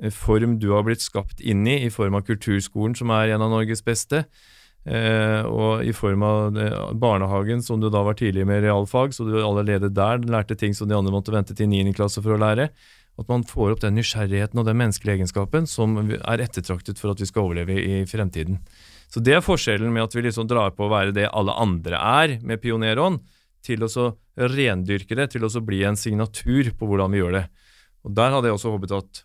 eh, form du har blitt skapt inn i, i form av kulturskolen, som er en av Norges beste, eh, og i form av eh, barnehagen, som du da var tidlig med realfag, så du allerede der lærte ting som de andre måtte vente til 9. klasse for å lære. At man får opp den nysgjerrigheten og den menneskelige egenskapen som er ettertraktet for at vi skal overleve i fremtiden. Så det er forskjellen med at vi liksom drar på å være det alle andre er med pionerånd, til å så rendyrke det, til å så bli en signatur på hvordan vi gjør det. Og Der hadde jeg også håpet at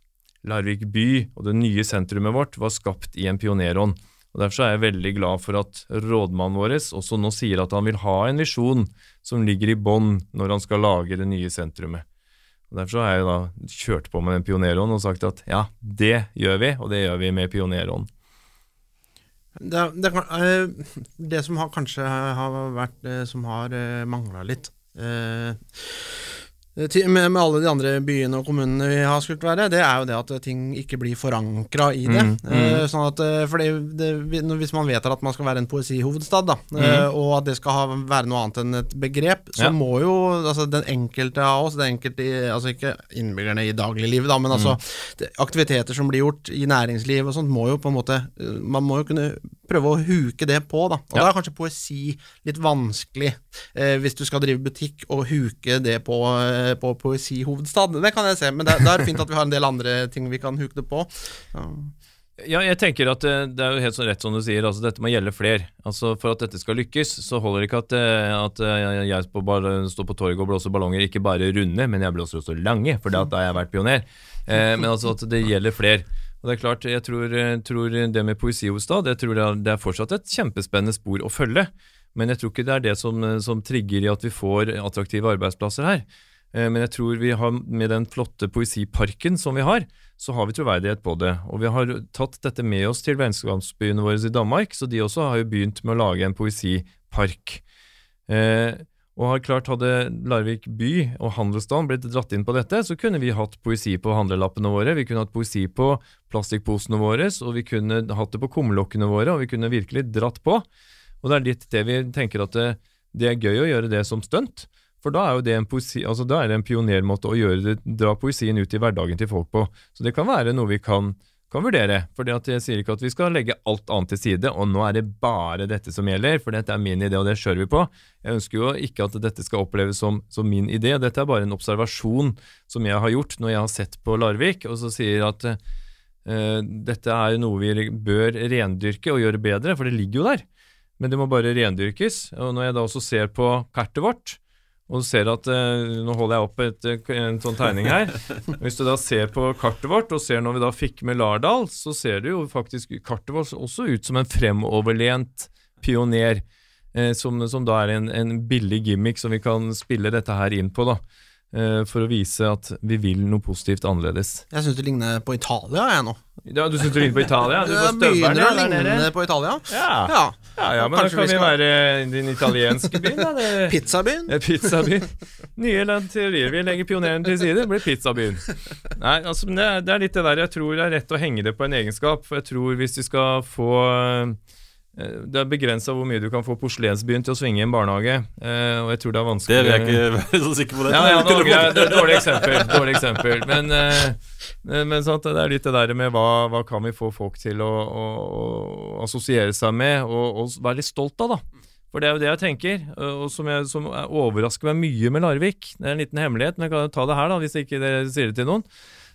Larvik by og det nye sentrumet vårt var skapt i en pionerånd. Og Derfor er jeg veldig glad for at rådmannen vår også nå sier at han vil ha en visjon som ligger i bånn når han skal lage det nye sentrumet. Og Derfor har jeg da kjørt på med den pionerånden og sagt at ja, det gjør vi, og det gjør vi med pionerånden. Det, det, eh, det, som har, kanskje har vært eh, som har eh, mangla litt med, med, alle de andre byene og kommunene vi har skulle være, det er jo det at ting ikke blir forankra i det. Mm, mm. Sånn at, fordi det, Hvis man vedtar at man skal være en poesihovedstad, da, mm. og at det skal ha, være noe annet enn et begrep, så ja. må jo altså, den enkelte av oss, den enkelte, altså ikke innbyggerne i dagliglivet, da, men altså mm. aktiviteter som blir gjort i næringsliv og sånt, må jo på en måte Man må jo kunne prøve å huke det på, da. Og ja. da er kanskje poesi litt vanskelig, eh, hvis du skal drive butikk og huke det på, eh, på poesihovedstad. Det kan jeg se, men det, det, er fint at vi har en del andre ting vi kan huke det på. Ja. Ja, jeg tenker at det, eh, er jo helt sånn rett som du sier, altså dette må gjelde flere. Altså For at dette skal lykkes, så holder det ikke at, eh, at eh, jeg står på torget og blåser ballonger, ikke bare runde, men jeg blåser også lange, for da har jeg vært pioner. Eh, men altså at det gjelder flere. Og det er klart, jeg tror, tror det med poesi det, tror jeg, det er fortsatt et kjempespennende spor å følge. Men jeg tror ikke det er det som, som trigger i at vi får attraktive arbeidsplasser her. Eh, men jeg tror vi har, med den flotte poesiparken som vi har, så har vi troverdighet på det. Og vi har tatt dette med oss til vennskapsbyene våre i Danmark, så de også har jo begynt med å lage en poesipark. Eh, og har klart Hadde Larvik by og handelsstand blitt dratt inn på dette, så kunne vi hatt poesi på handlelappene våre, vi kunne hatt poesi på plastikkposene våre, og vi kunne hatt det på kumlokkene våre, og vi kunne virkelig dratt på. Og det er litt det vi tenker at det, det er gøy å gjøre det som stunt. For da er jo det en, poesi, altså da er det en pionermåte å gjøre det, dra poesien ut i hverdagen til folk på. Så det kan være noe vi kan kan vurdere. For jeg sier ikke at vi skal legge alt annet til side, og nå er det bare dette som gjelder, for dette er min idé, og det kjører vi på. Jeg ønsker jo ikke at dette skal oppleves som, som min idé. Dette er bare en observasjon som jeg har gjort når jeg har sett på Larvik, og så sier at uh, dette er noe vi bør rendyrke og gjøre bedre, for det ligger jo der. Men det må bare rendyrkes. Og når jeg da også ser på kartet vårt, og du ser at eh, Nå holder jeg opp et, eh, en sånn tegning her. (laughs) Hvis du da ser på kartet vårt, og ser når vi da fikk med Lardal, så ser det jo faktisk kartet vårt også ut som en fremoverlent pioner. Eh, som, som, da er en, en, billig gimmick som vi kan spille dette her inn på. da for å vise at vi vil noe positivt annerledes. Jeg syns det ligner på Italia, jeg nå. Ja, Du syns det ligner på Italia? Du (laughs) får Begynner å ligne på Italia. Ja, ja. ja, ja men Kanskje da kan vi, skal... være din italienske by, da. (laughs) Pizzabyen. Ja, pizzabyen. Nye teorier. Vi legger pioneren til side, det blir pizzabyen. Nei, altså, det, er litt det der jeg tror det er rett å henge det på en egenskap. For jeg tror hvis vi skal få Eh, det er begrensa hvor mye du kan få porselensbyen til å svinge i en barnehage. Eh, og jeg tror det er vanskelig Det vil jeg ikke (laughs) være så sikker på. det ja, ja, det, er Dårlig eksempel. Dårlig eksempel. Men, eh, eh men sant, det er litt det der med hva, hva kan vi få folk til å, å, å assosiere seg med og, og, være litt stolt av, da. For det er jo det jeg tenker, og som, jeg, som overrasker meg mye med Larvik. Det er en liten hemmelighet, men jeg kan ta det her, da, hvis ikke dere sier det til noen.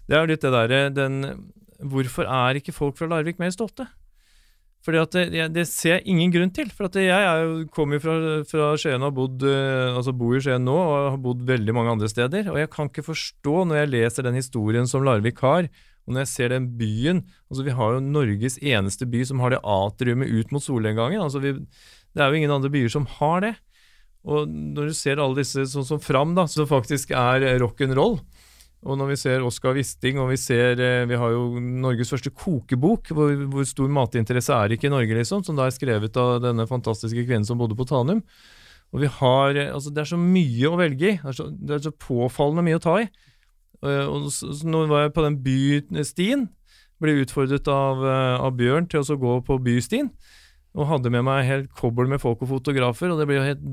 Det er jo litt det derre den Hvorfor er ikke folk fra Larvik mer stolte? Fordi at det, det, ser jeg ingen grunn til. For jeg er kommer jo fra, fra Skien og bodd, eh, altså bor i Skien nå og har bodd veldig mange andre steder. Og jeg kan ikke forstå, når jeg leser den historien som Larvik har, og når jeg ser den byen altså Vi har jo Norges eneste by som har det atriumet ut mot solnedgangen. Altså det er jo ingen andre byer som har det. Og når du ser alle disse sånn som Fram, da, som faktisk er rock'n'roll, og når vi ser Oskar Wisting, og vi ser eh, Vi har jo Norges første kokebok. Hvor, hvor stor matinteresse er ikke i Norge, liksom? Som da er skrevet av denne fantastiske kvinnen som bodde på Tanum. Og vi har eh, Altså, det er så mye å velge i. Det er så, det er så påfallende mye å ta i. Eh, og så, så nå var jeg på den bystien. Ble utfordret av, av Bjørn til å gå på bystien. Og hadde med meg helt kobbel med folk og fotografer, og det ble jo helt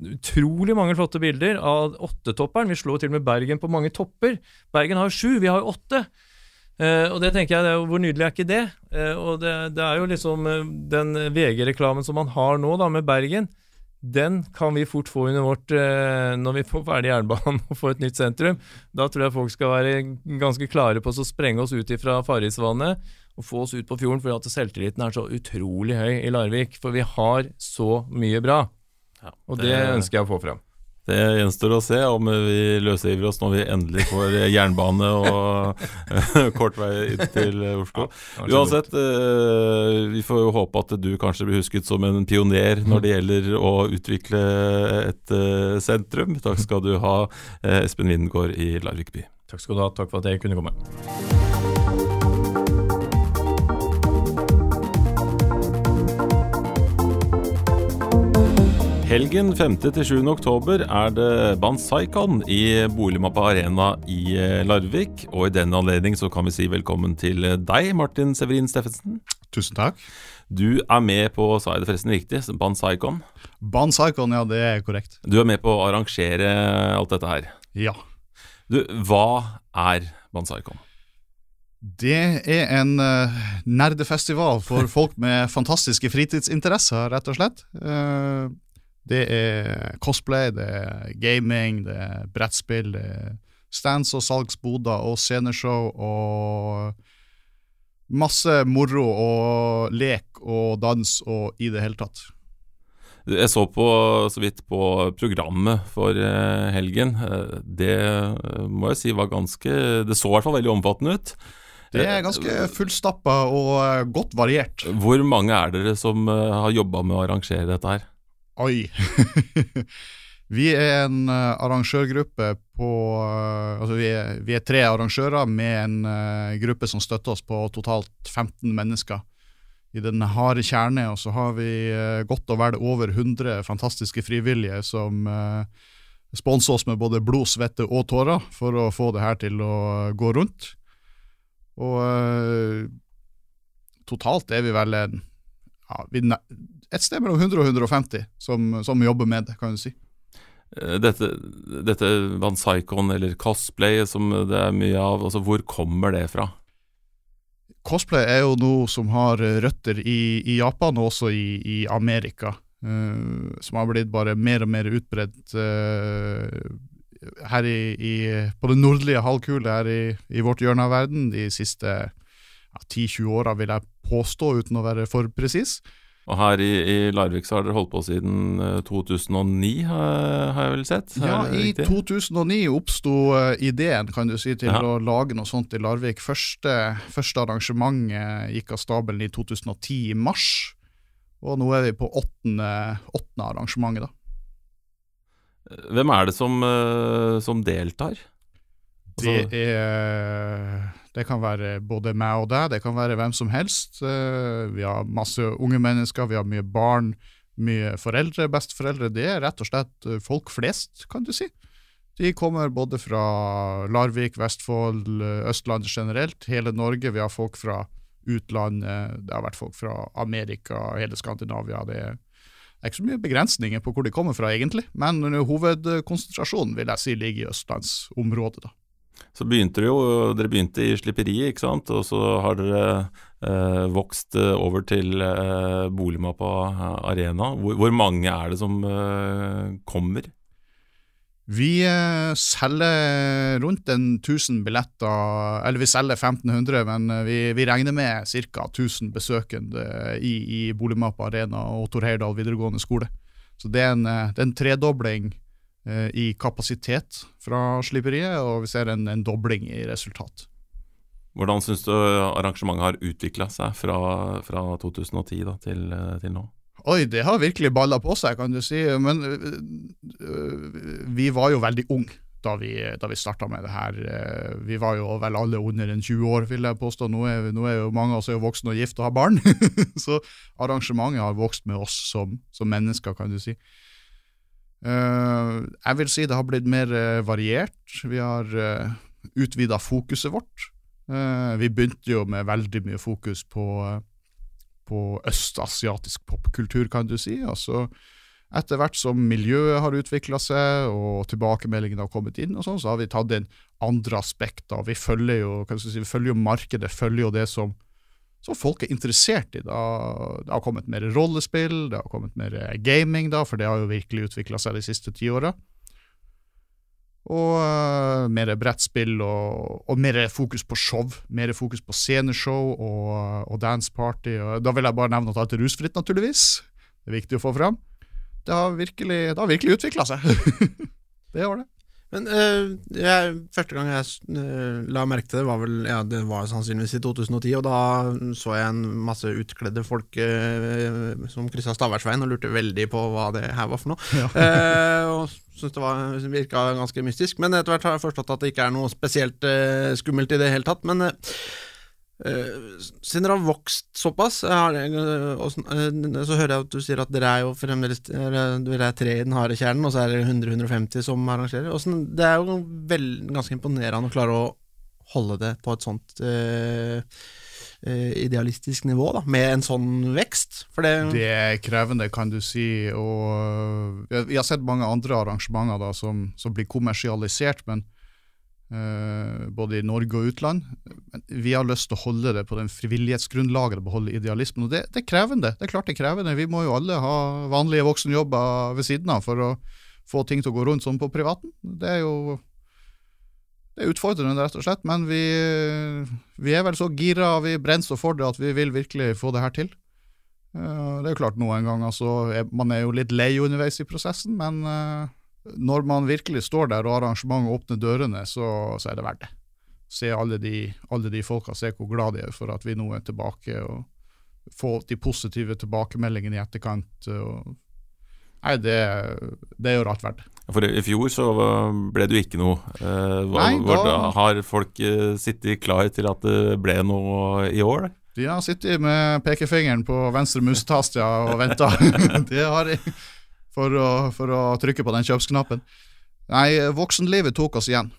utrolig mange flotte bilder av åttetopperen. Vi slår til og med Bergen på mange topper. Bergen har sju, vi har jo åtte. Uh, og det tenker jeg, det er, Hvor nydelig er ikke det? Uh, og det, det, er jo liksom uh, Den VG-reklamen som man har nå da med Bergen, den kan vi fort få under vårt Når vi får ferdig jernbanen og får et nytt sentrum. Da tror jeg folk skal være ganske klare på å sprenge oss ut fra Farrisvannet og få oss ut på fjorden, fordi at selvtilliten er så utrolig høy i Larvik. For vi har så mye bra. Ja, og det, det, ønsker jeg å få frem. Det gjenstår å se om vi løsriver oss når vi endelig får jernbane og (laughs) kort vei inn til Oslo. Uansett, eh, vi får jo håpe at du kanskje blir husket som en pioner når det gjelder å utvikle et eh, sentrum. Takk skal du ha, eh, Espen Windgård i Larvik by. Takk skal du ha. Takk for at jeg kunne komme. Helgen 5.-7. oktober er det Banzaikon i Boligmappa Arena i eh, Larvik. Og i den anledning så kan vi si velkommen til deg, Martin Severin Steffensen. Tusen takk. Du er med på, sa jeg det forresten riktig, Banzaikon? Banzaikon, ja det er korrekt. Du er med på å arrangere alt dette her? Ja. Du, hva er Banzaikon? Det er en uh, nerdefestival for (laughs) folk med fantastiske fritidsinteresser, rett og slett. Uh, det er cosplay, det er gaming, det er brettspill, det er stands og salgsboder og sceneshow og masse moro og lek og dans og i det hele tatt. Jeg så på, så vidt på programmet for eh, helgen. Eh, det eh, må jeg si var ganske Det så i hvert fall veldig omfattende ut. Det er ganske fullstappa og godt variert. Hvor mange er dere som har jobba med å arrangere dette her? Oi! (laughs) vi er en uh, arrangørgruppe på uh, Altså vi er, vi er, tre arrangører med en uh, gruppe som støtter oss på totalt 15 mennesker i den harde kjerne. Og så har vi godt og vel over 100 fantastiske frivillige som sponser oss med både blod, svette og tårer for å få det her til å gå rundt. Og totalt er vi vel en ja, vi, et sted mellom 100 og 150 som, som jobber med det, kan du si. Dette, dette, Van Psychon eller cosplay, som det er mye av, altså hvor kommer det fra? Cosplay er jo noe som har røtter i, i Japan og også i, i Amerika. Uh, som har blitt bare mer og mer utbredt uh, her i, i, på det nordlige halvkule her i, i, vårt hjørne av verden de siste ja, 10-20 åra, vil jeg påstå, uten å være for presis. Og her i, i Larvik så har dere holdt på siden 2009, har, har jeg vel sett? Ja, i 2009 oppsto eh, ideen kan du si, til Ja. å lage noe sånt i Larvik. Første, første arrangementet gikk av stabelen i 2010 i mars, og nå er vi på åttende, åttende arrangementet. da. Hvem er det som, eh, som deltar? Det er Det kan være både meg og deg, det kan være hvem som helst. Eh, Vi har masse unge mennesker, vi har mye barn, mye foreldre, besteforeldre. Det er rett og slett eh, folk flest, kan du si. De kommer både fra Larvik, Vestfold, eh, Østlandet generelt, hele Norge. Vi har folk fra utlandet, det har vært folk fra Amerika, hele Skandinavia. Det det er ikke så mye begrensninger på hvor de kommer fra, egentlig, men hovedkonsentrasjonen vil jeg si ligger i østlandsområdet. da. Så begynte dere jo Dere begynte i slipperiet, ikke sant? Og så har dere eh, vokst eh, over til eh, Boligmappa Arena. Hvor, hvor mange er det som eh, kommer? Vi eh, selger rundt en 1000 billetter, eller vi selger 1500, men eh, vi, vi regner med ca. 1000 besøkende i, i Boligmappa Arena og Tor Heyerdahl videregående skole. Så det er en, eh, det er en tredobling eh, i kapasitet fra slipperiet, og vi ser en, en dobling i resultat. Hvordan syns du arrangementet har utvikla seg fra, fra 2010 da, til, eh, til nå? Oi, det har virkelig balla på seg, kan du si. Men øh, vi var jo veldig unge da vi, da vi starta med det her. Eh, Vi var jo vel alle under en 20 år, vil jeg påstå. Nå er, nå er jo mange av oss er jo voksne og gift og har barn. (laughs) Så arrangementet har vokst med oss som, som mennesker, kan du si. Eh, jeg vil si det har blitt mer eh, variert. Vi har uh, utvida fokuset vårt. Eh, vi begynte jo med veldig mye fokus på eh, på østasiatisk popkultur, kan du si. Altså, etter hvert som miljøet har utvikla seg og tilbakemeldingene har kommet inn, og sånn, så har vi tatt inn andre aspekter. Vi følger jo, si, vi følger jo markedet, følger jo det som, som folk er interessert i. Da. Det har kommet mer rollespill, det har kommet mer gaming, da, for det har jo virkelig utvikla seg de siste ti åra. Og uh, mer brettspill og, og mer fokus på show. Mer fokus på sceneshow og, og danceparty. Da vil jeg bare nevne at alt er rusfritt, naturligvis. Det er viktig å få fram. Det har virkelig, det virkelig utvikla seg. (laughs) det har det. Men øh, jeg, første gang jeg øh, la merke til det, var vel ja, det var sannsynligvis i 2010. Og da så jeg en masse utkledde folk øh, som kryssa Staværsveien og lurte veldig på hva det her var for noe. Ja. (laughs) Eh, og syntes det var, virka ganske mystisk. Men etter hvert har jeg forstått at det ikke er noe spesielt skummelt i det hele tatt. Men siden dere har vokst såpass, eh, eh, eh, så hører jeg at du sier at dere er jo fremdeles dere er tre i den harde kjernen, og så er det 100-150 som arrangerer. Det er jo ganske imponerende å klare å holde det på et sånt eh, eh, idealistisk nivå, da, med en sånn vekst. Det, Det er krevende, kan du si. Og vi har sett mange andre arrangementer da, som, som blir kommersialisert, men både i Norge og utland. Men vi har lyst til å holde det på den frivillighetsgrunnlaget, og beholde idealismen. Og det, det er krevende. Det er klart det er krevende. Vi må jo alle ha vanlige voksenjobber ved siden av for å få ting til å gå rundt sånn på privaten. Det er jo det er utfordrende, rett og slett, men vi, vi er vel så gira og vi brenner så for det at vi vil virkelig få det her til. Eh, Det er jo klart noen ganger så er man er jo litt lei underveis i prosessen, men eh, når man virkelig står der og arrangementet åpner dørene, så, så er det verdt det. Se alle de, alle de folka, se hvor glad de er for at vi nå er tilbake, og få de positive tilbakemeldingene i etterkant. Og, nei, det, det er jo rart verdt det. For i fjor så ble det jo ikke noe. Eh, hva, Nei, da- det- har folk eh, sittet klar til at det ble noe i år? De har sittet med pekefingeren på venstre Musetastia og venta. (laughs) det har. For å, for å trykke på den kjøpsknappen. Nei, voksenlivet tok oss igjen.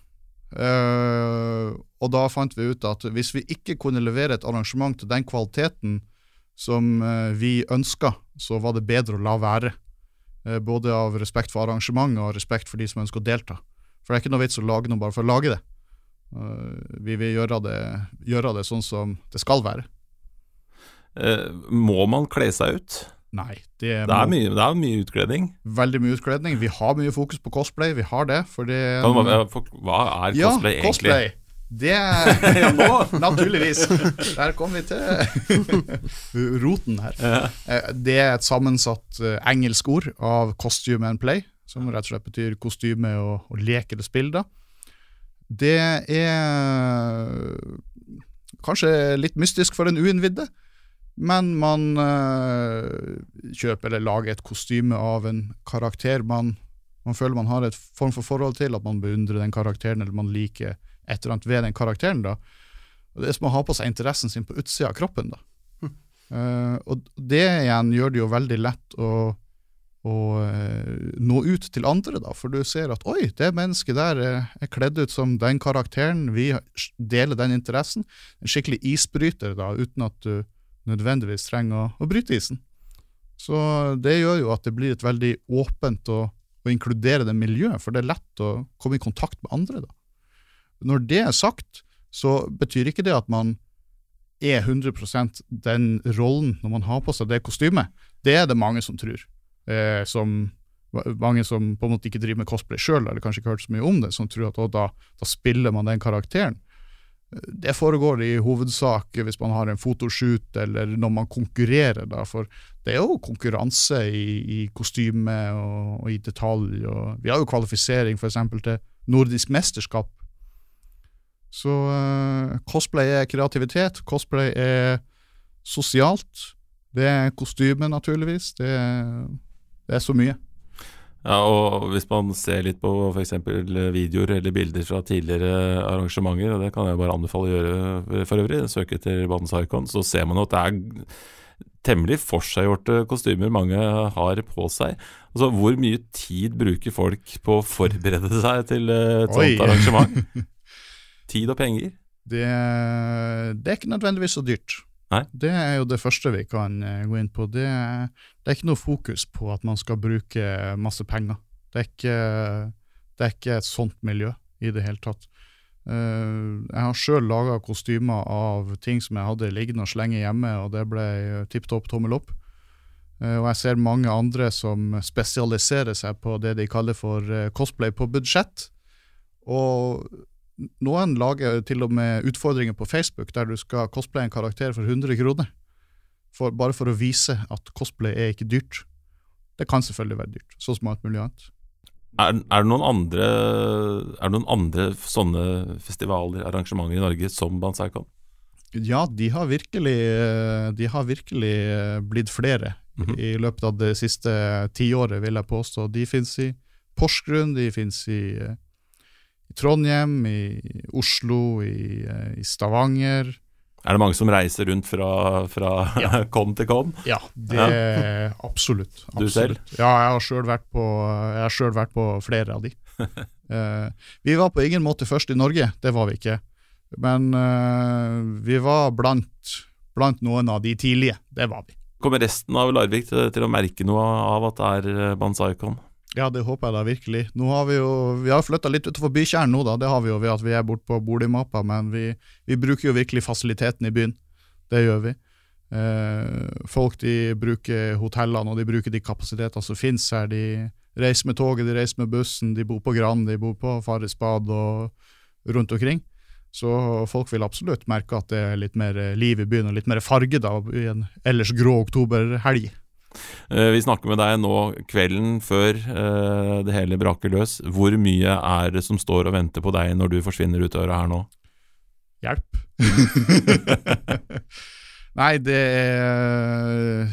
Uh, og da fant vi ut at hvis vi ikke kunne levere et arrangement til den kvaliteten som uh, vi ønska, så var det bedre å la være. Uh, både av respekt for arrangementet og respekt for de som ønsker å delta. For det er ikke noe vits å lage noe bare for å lage det. Vi vil gjøre det, gjøre det sånn som det skal være. Må man kle seg ut? Nei, det, Det er mye, det er mye utkledning. veldig mye utkledning. Vi har mye fokus på cosplay, vi har det. Fordi, hva er ja, cosplay egentlig? cosplay. Det (laughs) (laughs) Naturligvis. Der kom vi til (laughs) roten her. Eh, Det er et sammensatt eh, engelsk ord av costume and play, som rett og slett betyr kostyme og, og lek eller spill. da. Det er kanskje litt mystisk for en uinnvidde, men man eh, kjøper eller lager et kostyme av en karakter man, man føler man har et form for forhold til, at man beundrer den karakteren, eller man liker et eller annet ved den karakteren. da. Og Det er som å ha på seg interessen sin på utsida av kroppen. da. Eh, og det igjen gjør det jo veldig lett å, å eh, nå ut til andre, da, for du ser at oi, det mennesket der er, er kledd ut som den karakteren, vi deler den interessen. En skikkelig isbryter, da, uten at du nødvendigvis trenger å, å bryte isen. Så det gjør jo at det blir et veldig åpent og, og inkluderende miljø, for det er lett å komme i kontakt med andre. da. Når det er sagt, så betyr ikke det at man er 100% den rollen når man har på seg det kostymet. Det er det mange som tror. Eh, som, mange som på en måte ikke driver med cosplay sjøl, eller kanskje ikke har hørt så mye om det, som tror at da, da spiller man den karakteren. Det foregår i hovedsak hvis man har en fotoshoot eller når man konkurrerer, da, for det er jo konkurranse i, i kostyme og, og, i detalj. Og vi har jo kvalifisering f.eks. til nordisk mesterskap. Så uh, cosplay er kreativitet, cosplay er sosialt. Det er kostyme, naturligvis. Det det er så mye. Ja, og Hvis man ser litt på f.eks. videoer eller bilder fra tidligere arrangementer, og det kan jeg bare anbefale å gjøre for øvrig, søke etter Badens Arkon, så ser man at det er temmelig forseggjorte kostymer mange har på seg. Altså, Hvor mye tid bruker folk på å forberede seg til et Oi. sånt arrangement? (laughs) Tid og penger? Det, det er ikke nødvendigvis så dyrt. Nei? Det er jo det første vi kan uh, gå inn på. Det, det, er ikke noe fokus på at man skal bruke masse penger. Det er ikke, det er ikke et sånt miljø i det hele tatt. Uh, jeg har sjøl laga kostymer av ting som jeg hadde liggende og slenge hjemme, og det ble tipp topp tommel opp. Og jeg ser mange andre som spesialiserer seg på det de kaller for cosplay på budsjett. Og noen lager til og med utfordringer på Facebook der du skal cosplaye en karakter for 100 kroner. For, bare for å vise at cosplay er ikke dyrt. Det kan selvfølgelig være dyrt, som alt mulig annet. Er, er, det noen andre, er det noen andre sånne festivaler, arrangementer i Norge som Banzaikon? Ja, de har virkelig, de har virkelig blitt flere mm -hmm. i løpet av det siste tiåret, vil jeg påstå. De finnes i Porsgrunn, de finnes i i Trondheim, i Oslo, i, eh, i Stavanger. Er det mange som reiser rundt fra, fra ja. (laughs) kom til kom? Ja, det er absolutt, absolutt. Du selv? Ja, jeg har sjøl vært, vært, på flere av de. uh, (laughs) vi var på ingen måte først i Norge, det var vi ikke. Men uh, vi var blant, blant, noen av de tidlige, det var vi. Kommer resten av Larvik til, til å merke noe av at det er Banzaikon? Ja, det håper jeg da virkelig. Nå har Vi jo, vi har flytta litt utenfor bykjernen nå, da. Det har vi jo ved at vi er borte på Boligmappa, men vi, vi, bruker jo virkelig fasiliteten i byen. Det gjør vi. Eh, folk de bruker hotellene og de bruker de kapasitetene som finnes her. De reiser med toget, de reiser med bussen, de bor på Gran, de bor på Farrisbad og rundt omkring. Så folk vil absolutt merke at det er litt mer liv i byen og litt mer farge da, i en ellers grå oktoberhelg. Eh, vi snakker med deg nå kvelden før eh, det hele braker løs. Hvor mye er det som står og venter på deg når du forsvinner ut døra her nå? Hjelp. (laughs) Nei, det er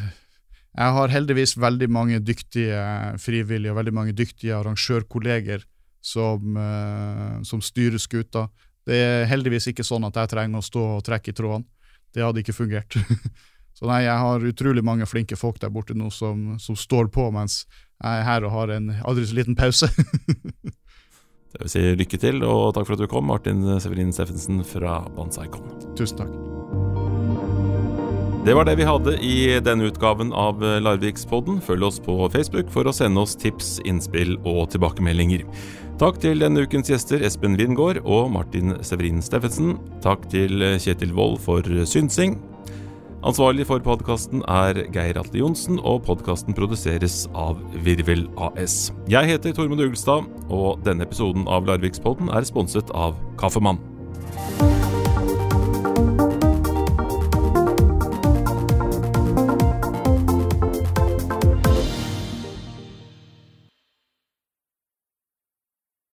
Jeg har heldigvis veldig mange dyktige frivillige og veldig mange dyktige arrangørkolleger som, eh, som styrer skuta. Det er heldigvis ikke sånn at jeg trenger å stå og trekke i trådene. Det hadde ikke fungert. (laughs) Så nei, jeg har utrolig mange flinke folk der borte nå som, som står på mens jeg er her og har en aldri så liten pause. (laughs) det vil si lykke til, og takk for at du kom, Martin Severin Steffensen fra Bansaikon. Tusen takk. Det var det vi hadde i denne utgaven av Larvikspodden. Følg oss på Facebook for å sende oss tips, innspill og tilbakemeldinger. Takk til denne ukens gjester Espen Wingård og Martin Severin Steffensen. Takk til Kjetil Wold for synsing. Ansvarlig for podkasten er Geir Atle Johnsen, og podkasten produseres av Virvel AS. Jeg heter Tormod Ugelstad, og denne episoden av Larvikspodden er sponset av Kaffemann.